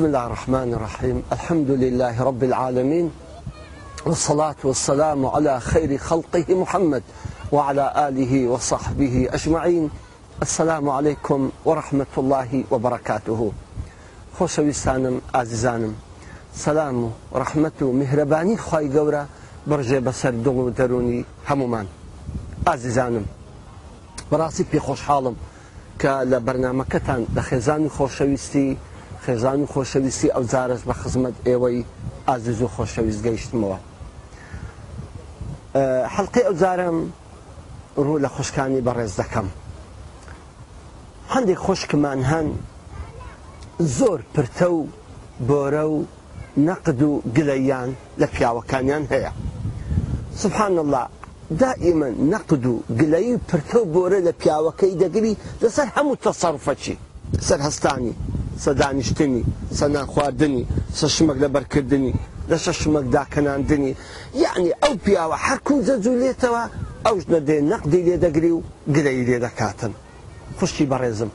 بسم الله الرحمن الرحيم الحمد لله رب العالمين والصلاة والسلام على خير خلقه محمد وعلى آله وصحبه أجمعين السلام عليكم ورحمة الله وبركاته خۆشەویستانم عزيزانم سلام و مهرباني و میهرەبانی خی بسر بڕژێ دروني همومان عزيزانم براسي هەمومان ئازیزانم بەڕاستی كالبرنامكتان خۆشحاڵم کە خێزانی خۆشەویستی ئەو جارش بە خزمەت ئێوەی ئازیز و خۆشەویست گەیشتمەوە حەڵقی ئەو جارم ڕوو لە خوشکانی بەڕێز دەکەم هەندێک خۆشکمان هەن زۆر پرتە و بۆرە و نەقد و گلەیان لە پیاوەکانیان هەیە سبحان الله دائما نەقد و گلەی پرتە و بۆرە لە پیاوەکەی دەگری لەسەر هەموو تەسەڕفەچی سەر هەستانی سە دانیشتنی سە ناخواردنی سە شمەک لە بەرکردنی لە شە شمەک داکەناندنی یعنی ئەو پیاوە هەرکوو جەجوولێتەوە ئەوش نەدێ نەقدی لێ دەگری و گرەی لێ دەکاتن خوشتی بەڕێزم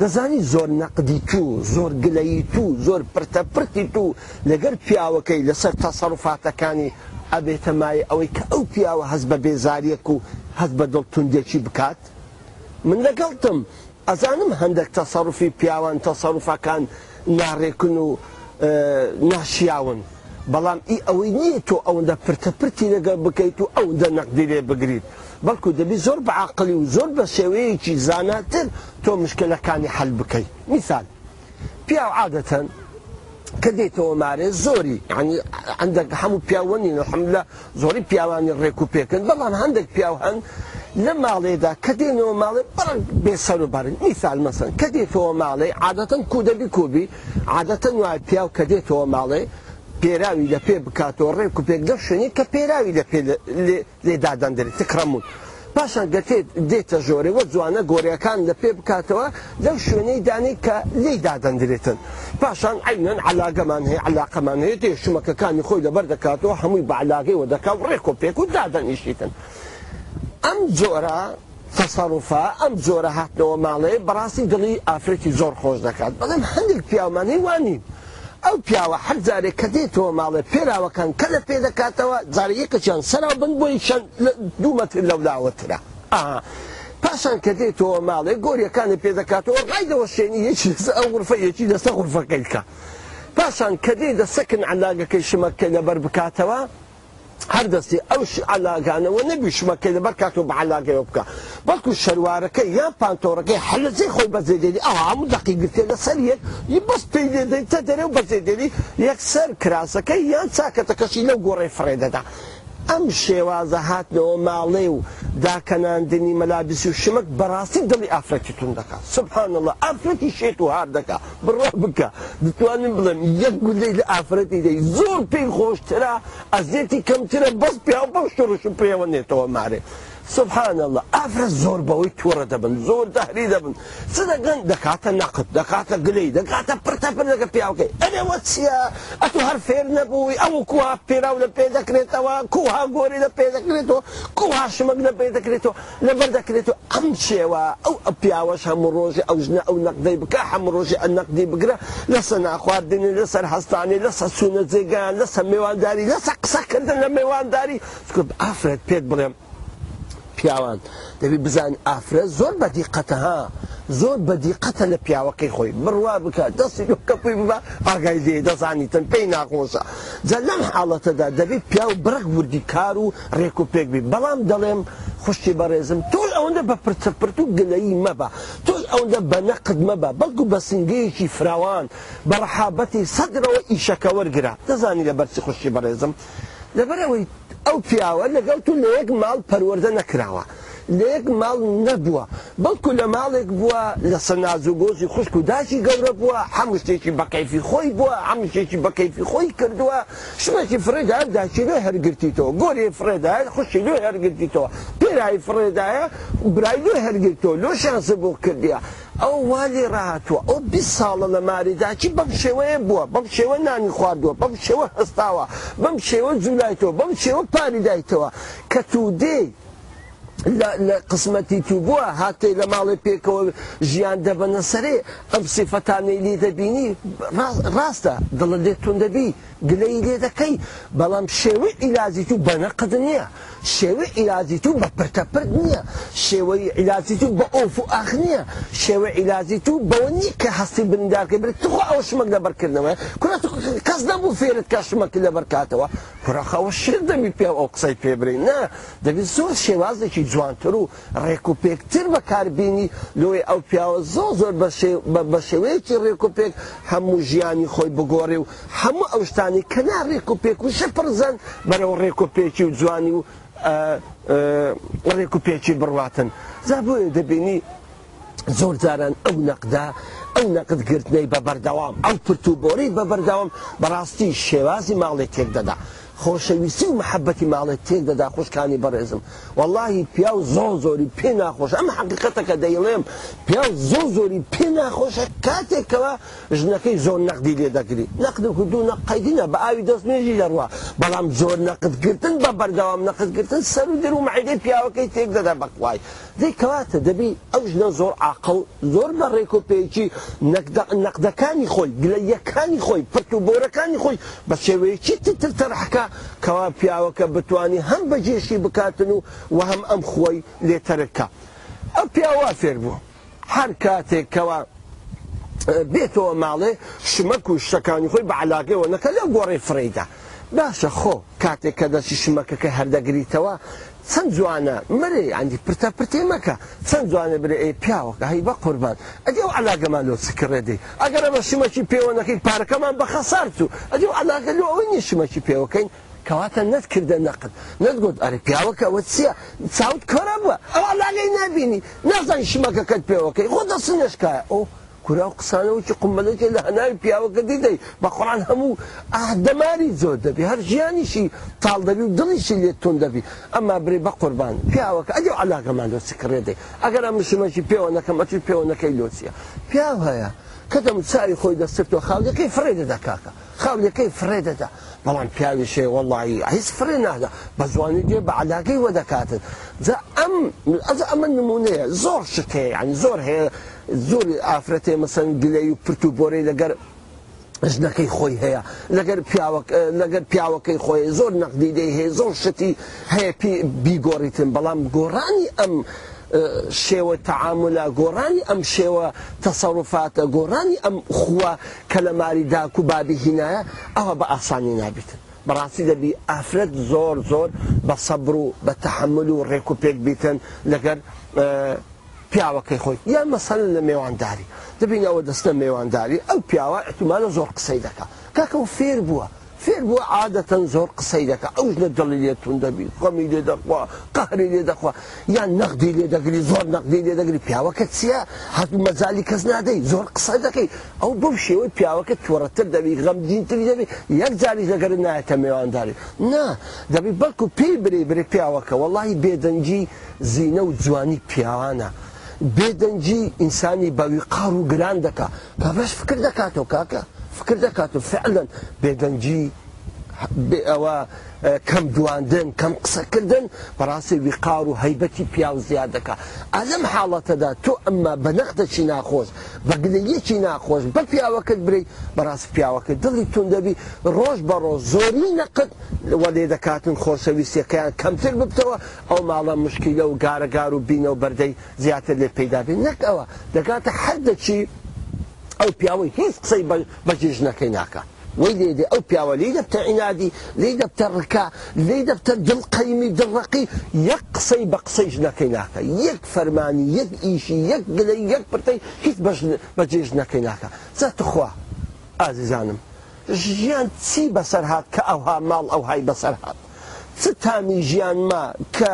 دەزانی زۆر نەقدی تو زۆر گلەی تو زۆر پرتەپرتی تو لەگەر پیاوەکەی لەسەر تەسەڕفاتەکانی ئەبێتە مای ئەوەی کە ئەو پیاوە هەز بە بێزاریەک و هەز بە دڵ توندێکی بکات من لەگەڵتم ئەزانم هەندێک تەسەڕفی پیاوان تەسەڕفەکان ناڕێکن و ناشیاون بەڵام ئی ئەوەی نییە تۆ ئەوەندە پرتەپرتی لەگە بکەیت و ئەو دە نەقدیرێ بگریت بەڵکو دەبی زۆر بەعاقلی و زۆر بە شێوەیەکی زاناتر تۆ مشکلەکانی هەل بکەیت میسال پیا عادەتەن کە دێتەوە مارێ زۆری هەندێک هەموو پیاوەنی نەحملە زۆری پیاوانی ڕێک و پێکن بەڵام هەندێک پیاو هەن لە ماڵێدا کە دێنەوە ماڵێ بەڕنگ بێسەر و بەرن میسال مەسن کە دێتەوە ماڵێ عادەتەن کودەبی کوبی عادەتەن وای پیاو کە دێتەوە ماڵێ پێراوی لە پێ بکاتەوە ڕێک و پێک دەشێنی کە پێراوی لە پێ لێدادان دەێت تکڕەمون. پاشان دەتێت دێتە ژۆرەوە جوانە گۆریەکان لە پێ بکاتەوە لەو شوێنەی دانی کە لی دادەندرێتن پاشان عینەن علاگەمان هەیە علاقەمان هەیە تێ شومەکەەکانی خۆی لەبەر دەکاتەوە هەمووی بەعلاگەیەوە دەکات ڕێک و پێک و دادەنیشیتن. ئەم جۆرە تەسەڕوفا ئەم جۆرە هاتنەوە ماڵێ بەڕاستی دڵی ئافرەتی زۆر خۆش دەکات بەڵام هەندێک پیامانەی وانی ئەو پیاوە هەر جارێک کە دێتەوە ماڵێ پێراوەکان کە لە پێ دەکاتەوە جارەکەچیان سەرا بن بۆی دوومەتر لەولاوەترا ئاها. پاشان کە دێتەوە ماڵێ گۆریەکانی پێدەکاتەوە ڕایدەوە شوێنی یەکی دەست ئەو غرفە یەکی دەستە غرفەکەیکە. پاشان کە دێ دەسەکن علاگەکەی شمەکە لەبەر بکاتەوە هەر دەستی ئەو علاگانەوە نەبیشمەکەی لە بەر کاتۆ بە علاگەوە بکە بەڵکو شەروارەکەی یان پانتۆڕەکەی حلزی خۆی بەزێدێنی ئەو هەموو دقی گرتێ لەسەر یەک ی بەس پێی دێدەی تە دەرێ و بەزێدێنی یەکسەر کراسەکەی یان چاکەتەکەشی لەو گۆڕی فڕێدەدا ئەم شێوازە هاتنەوە ماڵێ و داکەناندنی مەلابیسی و شمک بەڕاستی دڵی ئافرەتی تون دەکات سبحان الله ئافرەتی شێت و هار دەکا بڕە بکە دتوانم بڵم یەک گولەی لە ئافرەتی دەی زۆر پێی خۆشترە ئەزیێتی کەمترە بەس پیا بەو شڕش پێوەنێتەوە مارێ. سبحان الله افرز زور بوي تورا دبن زور دهري دبن سنة قن دكاتا نقد دكاتا قلي دكاتا برتا برنا قبيا اوكي انا واتسيا اتو هر فير نبوي او كوها بيرا ولا بيدا كريتوا كوها غوري لبيدا كريتوا كوها شمق لبيدا كريتوا لبردا كريتوا امشي وا او ابيا واش هم روجي او جنا او نقدي بكا هم او النقدي بقرا لسنا اخوات ديني لسا الحسطاني لسا سونة زيقان لسا ميوان داري لسا قساكن دلنا ميوان داري افرز بيت بريم پیاوان دەبی بزان ئافرە زۆر بەدیقەتەها زۆر بەدیقەتە لە پیاوەکەی خۆی بڕوا بکە دەستی کەپی بە ئاگای دێ دەزانیتن پێی ناخۆشە جە لەم حاڵەتەدا دەبێت پیا و بڕک وردی کار و ڕێک و پێک بی بەڵام دەڵێم خوشتی بەڕێزم تۆل ئەوەندە بە پرچەپرت و گلەیی مەبە تۆل ئەوەندە بە نەقد مەبە بەڵکو بە سنگەیەکی فراوان بەڕحابەتی سەدرەوە ئیشەکە وەرگرا دەزانی لە بەرسی خوشتی بەڕێزم. لەبەرەوەی ئەو پیاوە لەگەڵ تو لە یەک ماڵ پەروەەردە نەکراوە لە یەک ماڵ نەبووە بەڵکو لە ماڵێک بووە لە سەنازوگۆزی خوشک و داشی گەورە بووە هەموو شتێکی بەکەیفی خۆی بووە هەموو شتێکی بەکەیفی خۆی کردووە شتێکی فرێدا داچی لێ هەرگرتیتەوە گۆری فرێدای خوشی لێ هەرگرتیتەوە پێرای فرێدایە برای لێ هەرگرتەوە لۆ شانسە بۆ کردیە. ئەو والی ڕاتوە ئەو بی ساڵە لە ماریداچی بەم شێوەیە بووە بەم شێوە نانی خواردووە بەم شێوە هەستاوە بەم شێوە جوولایتەوە بەم شێوە پاریدایتەوە کە تو دێ لە قسمەتی تو بووە هاتەی لە ماڵی پێکەوە ژیان دەبەنە سەرێ ئەم سیفەتانەی لی دەبینی ڕاستە دڵ لێ تون دەبی گلەی لێ دەکەی بەڵام شێوەی ئیلازی تو بەنەقد نییە شێوەی ئیلازی تو بە پرتەپرد نییە شێوەی ئیلازی تو بە ئۆف و ئاخ نییە شێوە ئیلازی تو بەوە نی کە هەستی بندارکە بێت تخوا ئەو شمەک لەبەرکردنەوە کوە کەس نەبوو فێرت کەشمەکی لە بەرکاتەوە پرەخەوە شر دەمی پێ ئەو قسەی پێبرین نه دەبێت زۆر شێوازێکی جوانتر و ڕێک و پێکتر بەکاربیینی لۆی ئەو پیاوە زۆ زۆر بە شێوەیەکی ڕێک و پێک هەموو ژیانی خۆی بگۆڕێ و هەموو ئەو شتانی کەنا ڕێک و پێک و شەپەرزەن بەرەو ڕێک و پێکی و جوانی و ڕێک و پێکی بڕواتن زابوو دەبینی زۆر جاران ئەو نەقدا ئەو نەقدگررتنەی بە بەردەوام ئەو پرتوبۆری بە بەردەوام بەڕاستی شێوازی ماڵی تێک دەدا. خۆشەویستی و محەبەتی ماڵێت تێدەدا خوشکانی بەڕێزم واللهی پیا و زۆ زۆری پێ ناخۆش ئەم حقیقەتەکە دەیڵێم پیا و زۆ زۆری پێ ناخۆشە کاتێکەوە ژنەکەی زۆر نەقدی لێدەگری نەقد دوو نەقەیدینە بە ئاوی دەستێژی دەڕوە بەڵام زۆر نەقدگرتن بە بەردەوام نەقدگرتن سەر و در و معیدی پیاوەکەی تێکدەدا بەخوای دەی کەواتە دەبی ئەو ژنە زۆر عقل زۆر بە ڕێکۆپێکی نەقدەکانی خۆی گلەیەکانی خۆی پرت و بۆرەکانی خۆی بە شێوەیەکی تتر تەرحکە کەوا پیاوەکە بتانی هەم بەجێشی بکاتن و و هەم ئەم خۆی لێتەرکە ئەم پیاوا فێر بوو هەر کاتێک کەوا بێتەوە ماڵێ شمەک و شتەکانی خۆی بەعلاگەوە نەکە لە گۆڕی فرەیدا باشە خۆ کاتێک کە دەستی شمەکەکە هەردەگریتەوە چەند جوانە مرێ ئەندی پرتە پرتێ مەکە چەند جوانە برێ ئەی پیاوەکە هەی بە قوربان ئەدی و ئەلاگەمان لۆ سکڕێدی ئەگەر ئەمە شمەکی پێوەەکەی پارەکەمان بە خەسارت و ئەدی و ئەلاگە لۆ ئەوی نیە شمەکی پێوەکەین کەواتە نەتکردە نەقد نەتگوت ئەرە پیاوەکەەوە چییە چاوت کۆرە بووە ئەو ئەلاگەی نبینی نازانی شمەکەکەت پێوەکەی خۆ دەسنشکایە ئەو کورا قسانەوەکی قمەلەکە لە هەناوی پیاوەکە دیدەی بە قڕان هەموو ئاهدەماری زۆر دەبی هەر ژیانیشی تاڵ دەبی و دڵیشی لێت تون دەبی ئەما برێ بە قوربان پیاوەکە ئەدی علاگەمان لۆسی کڕێدەی ئەگەر ئە مشمەکی پێوە نەکەم ئەچوی پێوە نەکەی لۆچیە پیاو هەیە. کەدەم چاوی خۆی دەسترتەوە خاولەکەی فرێدەدا کاکە خاولەکەی فرێدەدا بەڵام پیاوی شێ وڵی هیچ فرێ نادا بە زوانی دێ بە علاگەی وەدەکاتن جا ئەم ئەز ئەمە نمونەیە زۆر شتەیە ینی زۆر هەیە زۆر ئافرەتێ مەسەن گلەی و پرت و بۆرەی لەگەر ژنەکەی خۆی هەیە لەگەر لەگەر پیاوەکەی خۆی زۆر نەقدیدەی هەیە زۆر شتی هەیە بیگۆڕیتن بەڵام گۆڕانی ئەم شێوە تەعاامە گۆڕانی ئەم شێوە تەسەڕفاتە گۆڕانی ئەم خووە کە لە ماری داک و بابی هینایە ئەوە بە ئاسانی نابێتن بەڕاستی دەبی ئافرەت زۆر زۆر بە سەبر و بە تەحمل و ڕێک و پێک بیتن لەگەر پیاوەکەی خۆی یان مەسەل لە میێوانداری دەبین ئەوە دەستە میێوانداری ئەو پیاوە احتمالە زۆر قسەی دەکات کاکە و فێر بووە فێر بۆ عادەتەن زۆر قسەی دەکە ئەوش لە دڵی لێتون دەبی خۆمی لێ دەخوا قەهری لێ دەخوا یان نەقدی لێ دەگری زۆر نەقدی لێ دەگری پیاوەکە چییە هەتو مەزای کەس نادەی زۆر قسە دەکەی ئەو بەو شێوەی پیاوەکە تووەڕەتر دەبی غەمدینتر دەبی یەک جاری دەگەر نایەتە میێوانداری نا دەبی بەڵکو پێی برێ برێ پیاوەکە وەڵی بێدەنجی زینە و جوانی پیاوانە. بێدەنجی ئینسانی بەوی قار و گران دەکا تا بەش فکر دەکاتەوە کاکە فکر دەکات و فعلەن بێدەنجی ئەوە کەم دواندن کەم قسەکردن بەڕاستی ویقار و هەیبەتی پیاو زیاد دەکە ئەلم حاڵەتەدا تۆ ئەمما بە نەخدەچی ناخۆش بەگلەیەکی ناخۆش بە پیاوەکەت بری بەڕاست پیاوەکە دڵی تون دەبی ڕۆژ بە ڕۆژ زۆری نەقت وە لێ دەکاتن خۆشەویستەکەیان کەمتر ببتەوە ئەو ماڵە مشکیلە و گارەگار و بینە و بەردەی زیاتر لێ پیدا بێن نەک ئەوە دەکاتە هەردەچی او پیاوەی هیچ قسەی بەجێژ نەکەی ناکە وی او ئەو پیاوە لی دەبتە عینادی لێ دەبتە ڕکا لێ دەبتە دڵقەیمی دل یەک قسەی بە قسەیش نەکەی ناکە یەک فەرمانی یەک ئیشی یەک گلەی یەک پرتەی هیچ بەجێژ نەکەی ناکە چەتخوا ئازیزانم ژیان چی بەسەر هاات او ئەوها ماڵ ئەو های بەسەر هاات چ تامی ژیانما کە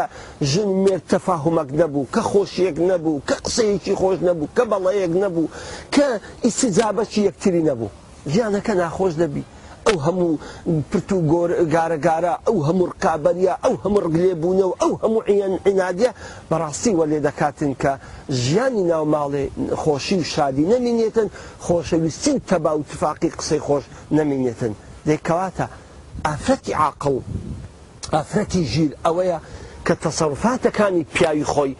ژن مێت تەفاهمەک نەبوو کە خۆشیەک نەبوو کە قسەیەکی خۆش نەبوو کە بەڵەیەک نەبوو کە ئیسجابەکی یەکتری نەبوو ژیانەکە ناخۆش دەبی ئەو هەموو پرتو گارەگارە ئەو هەموو ڕکابەریە ئەو هەموو ڕگلێبوونەوە ئەو هەموو عیان عنادە بەڕاستی وەلێ دەکاتن کە ژیانی ناو ماڵێ خۆشی و شادی نەمینێتن خۆشەویستی تەبا و تفاقی قسەی خۆش نەمینێتن دەیکەواتە ئافرەتی عاقڵ ئافرەتی ژیر ئەوەیە کە تەسەڕفاتەکانی پیاوی خۆی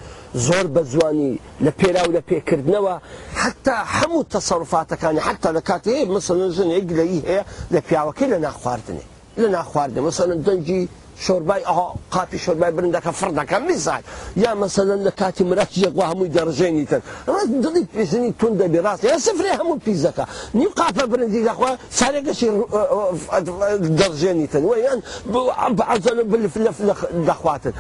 زۆر بە جوانی لە پێرا و لە پێکردنەوە حتا هەموو تەسەڕفاتەکانی حتا لە کاتێ مەسەن ژنێک لەی هەیە لە پیاوەکەی لە ناخواردنێ لە ناخواردن مەسەن دەنجی شۆربای ئەها قاپی شۆربای برندەکە فردەکەم میزای یا مەسەدەن لە کاتی مرەت یەکوا هەمووی دەڕژێنیتن ڕاست دڵی پێزنی تون دەبی ڕاست یا سفرێ هەموو پیزەکە نیم قاپە برندی دەخوا سارێکەشی دەڕژێنیتن ویان بەعزە لە دەخواتن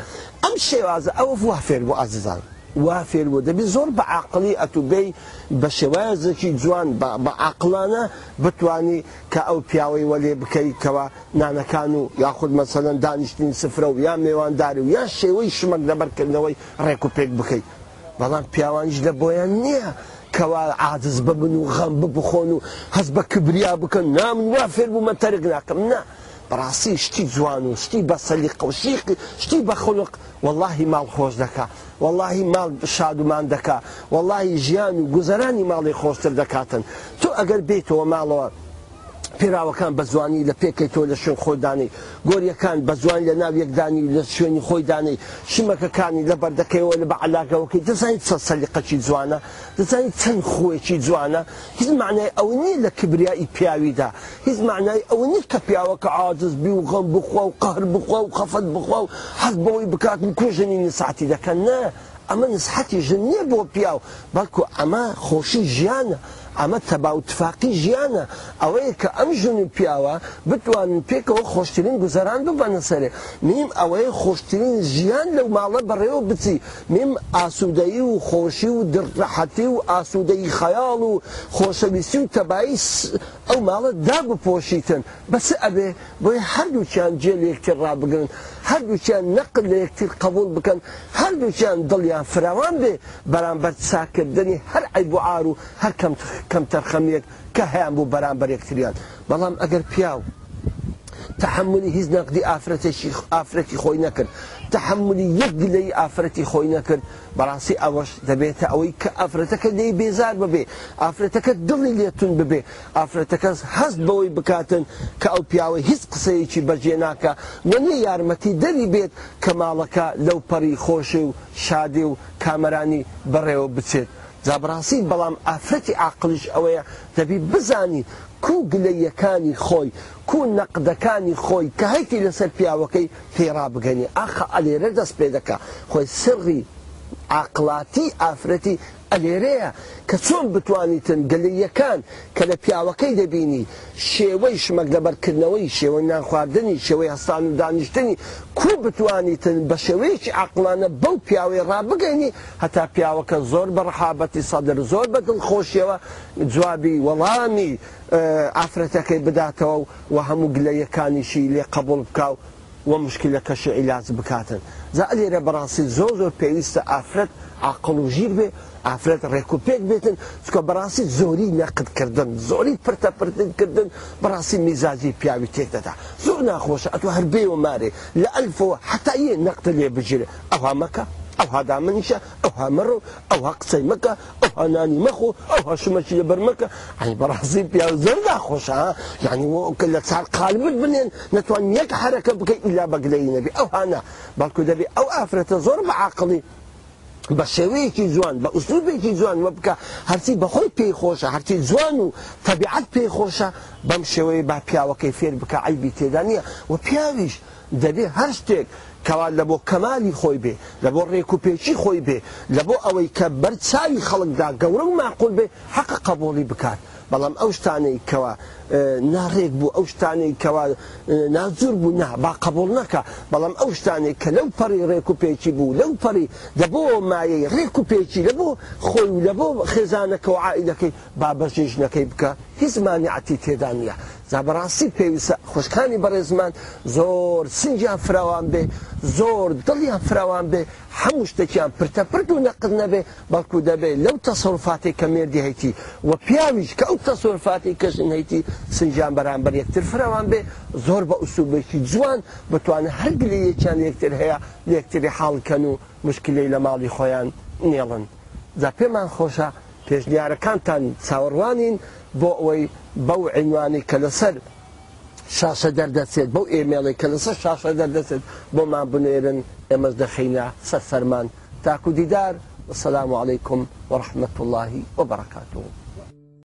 ئەم شێوازە ئەوە وافێر بۆ عزیزان. وا فێربوو دەبێت زۆر بە عقللی ئەتوبەی بە شێوازێکی جوان بە عقلانە بتانی کە ئەو پیاوەی وەلێ بکەیتەوە نانەکان و یاخود مەسەەن دانیشتین سفرە و یا نێوانداری و یا شێوەی شمەک لەبەرکردنەوەی ڕێک و پێک بکەیت بەڵام پیاوانش لە بۆیان نییە. کەوا عادز ببن و غەم ببخۆن و هەست بە کبریا بکەن نام وا فێر بوو مە تەرک ناکەم نه. بەڕاستی شتی جوان و شتی بە سەلی قوشیق شتی بە خولق واللهی ماڵ خۆش دکا واللهی ماڵ شادومان دکا واللهی ژیان و گوزەرانی ماڵی خۆشتر دەکاتن تۆ ئەگەر بێتەوە ماڵەوە پێراوەکان بە زوانی لە پێکەی تۆ لە شوێن خۆدانی گۆریەکان بە زوانی لە ناو یەکدانی لە شوێنی خۆیدانی شمەکەکانی لە بەردەکەیەوە لە بە علاگەوەکەی دەزانیت چە سەلیقەکی جوانە دەزانیت چەند خۆیەکی جوانە هیچ معنای ئەو نی لە کبریایی پیاویدا هیچ معنای ئەو نیت کە پیاوەکە عادز بی و غەم بخوا و قهر بخوا و خەفەت بخوا و حەز بەوەی بکات کوژنی نساتی دەکەن نە ئەمە نسحەتی ژن نییە بۆ پیاو بەڵکو ئەمە خۆشی ژیانە ئەمە تەباوتفاقی ژیانە ئەوەیە کە ئەم ژن و پیاوە بتوانن پێکەوە خۆشترین گوزەران ببەنە سەرێ نیم ئەوەیە خۆشترین ژیان لەو ماڵە بەڕێوە بچی نیم ئاسوودایی و خۆشی و دڕەحەتی و ئاسوودەی خەیاڵ و خۆشەویستی و تەبایی ئەو ماڵە دابپۆشیتن بەس ئەبێ بۆی هەردووچیان جێ لێکتر ڕابگرن هەردووچیان نەقل لە یەکتر قبول بکەن هەردووچیان دڵیان فراوان بێ بەرامبەر چاکردنی هەر ئەیبوعار و هەر کەم تخ کەم تەرخەمیەک کە هەیان بوو بەرامبەر یەکتریان بەڵام ئەگەر پیاو تحملی هیچ نەقدی ئافرەتێکی ئافرەتی خۆی نەکرد تحملی یەک گلەی ئافرەتی خۆی نەکرد بەڕاستی ئەوەش دەبێتە ئەوەی کە ئافرەتەکە دەی بێزار ببێ ئافرەتەکە دڵی لێتون ببێ ئافرەتەکەس هەست بەوەی بکاتن کە ئەو پیاوە هیچ قسەیەکی بەجێ ناکە وەنێ یارمەتی دەری بێت کە ماڵەکە لەو پەڕی خۆشی و شادێ و کامەرانی بەڕێوە بچێت جابڕاستی بەڵام ئافرەتی عقلش ئەوەیە دەبی بزانی کو گلەیەکانی خۆی کو نەقدەکانی خۆی کە هەیتی لەسەر پیاوەکەی پێرا بگەنی ئاخە ئەلێرە دەست پێ دەکە خۆی سڕی عقلاتی ئافرەتی ئەلێرەیە کە چۆن بتوانیتن گەلەیەکان کە لە پیاوەکەی دەبینی شێوەی شمەک لەبەرکردنەوەی شێوەی نانخواردنی شێوەی هەستان و دانیشتنی کو بتوانیتن بە شێوەیەکی عقلانە بەو پیاوەی ڕابگەینی هەتا پیاوەکە زۆر بە ڕحابەتی سەدر زۆر بە دڵخۆشیەوە جوابی وەڵامی ئافرەتەکەی بداتەوە و هەموو گلەیەکانیشی لێ قبول بکاو وە مشکلەکەش عیلاج بکاتن. جا لێرە بەڕاستی زۆ زۆر پێویستە ئافرەت عقل و ژیر بێ ئافرەت ڕێکوپێک بێتن چکە بەڕاستی زۆری نەقدکردن زۆری پرتەپردنکردن بەڕاستی میزازی پیاوی تێکدەدا زۆر ناخۆشە ئەتو هەر بێوە مارێ لە ئەلفەوە حتاە نەقتە لێ بگیرێ ئەوها مەکە ئەوها دامنیشە ئەوها مەڕۆ ئەوها قسەی مەکە ئەوها نانی مەخۆ ئەوها شمەشی لە بەرمەکە ئەنی بەڕاستی پیا زەردا خۆشە یعنی وکە لە چار قالبت بنێن نتوان یەک حرەکە بکەی ئیلا بەگلەی نەبی ئەوهانا بەڵکو دەبێ ئەو ئافرەتە زۆر بە عقللی بە شێوەیەکی جوان بە ئوسوبێکی جوان وە بکە هەرچی بەخۆی پێی خۆشە هەرچی جوان و تەبیعات پێی خۆشە بەم شێوەیە با پیاوەکەی فێر بکە ئایبی تێدا نیە و پیاویش دەبێ هەر شتێک کەوان لە بۆ کەمالی خۆی بێ لە بۆ ڕێکوپێکی خۆی بێ لە بۆ ئەوەی کە بەرچاوی خەڵکدا گەورە و ماقول بێ حەق قبولی بکات بەڵام ئەو شتانەی کەوە ناڕێک بوو ئەو شتانی کەوا نازور بوو نا با قبول نەکە بەڵام ئەو شتانی کە لەو پەڕی ڕێک و پێکی بوو لەو پەری دەبۆ مایەی ڕێک و پێکی لەبۆ خۆی و لەبۆ خێزانەکە و عائیدەکەی با بەژێژنەکەی بکە هیچمانی عتی تێدانە زابڕاستی پێویستە خوشکانی بەڕێزمان زۆر سنجیان فراوان بێ زۆر دڵیان فراوان بێ هەموو شتێکیان پرتە پرد و نەقد نەبێ بەڵکو دەبێ لەو تەسەڵفاتی کە مێردی هەیتی و پیاویش کە ئەو تەسەڵفاتی کەژن هەیتی سنجان بەرامبەر یەکتر فرەوان بێ زۆر بە ئووسوبێکی جوان بتوانە هەرگلی یەکیان یەکتر هەیە یەکتری حاڵکەن و مشکلی لە ماڵی خۆیان نێڵن جا پێمان خۆشە پێشنیارەکانتان چاوەڕوانین بۆ ئەوەی بەو عینوانی کە لەسەر شاشە دەردەچێت بەو ئێمێڵی کە لەسەر شاشە دەردەچێت بۆمان بنێرن ئێمەش دەخینە سەر سەرمان تاکو دیدار وسلام عليكم ورحمة الله وبركاته